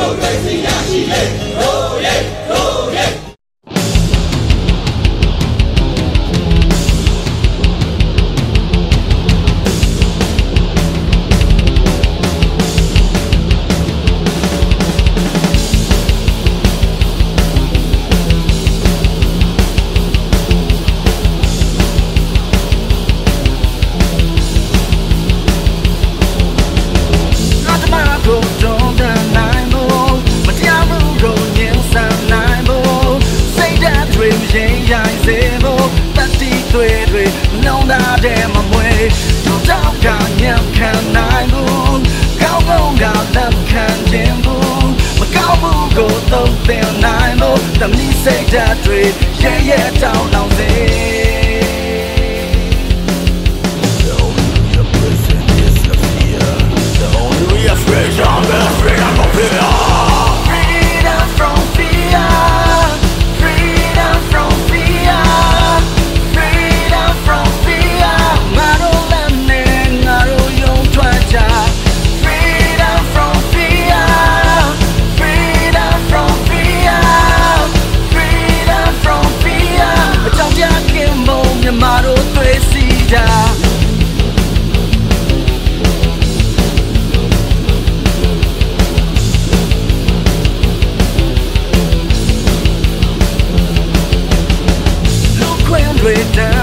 我做事也是硬。 ဓာတ်တွေရဲရဲတောင်းလာ way down.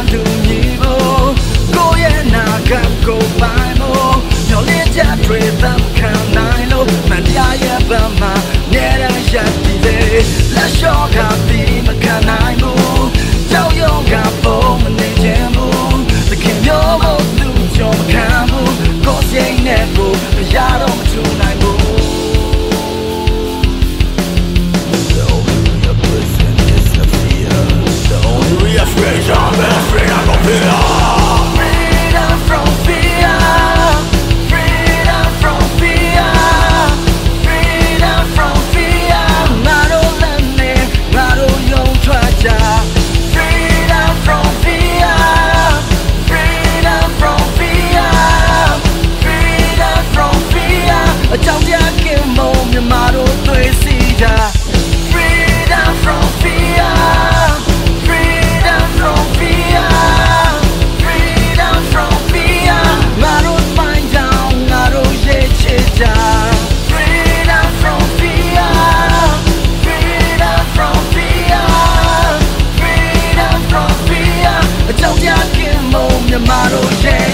အကြောင်းပြခင်မုံမြမတို့ရဲ့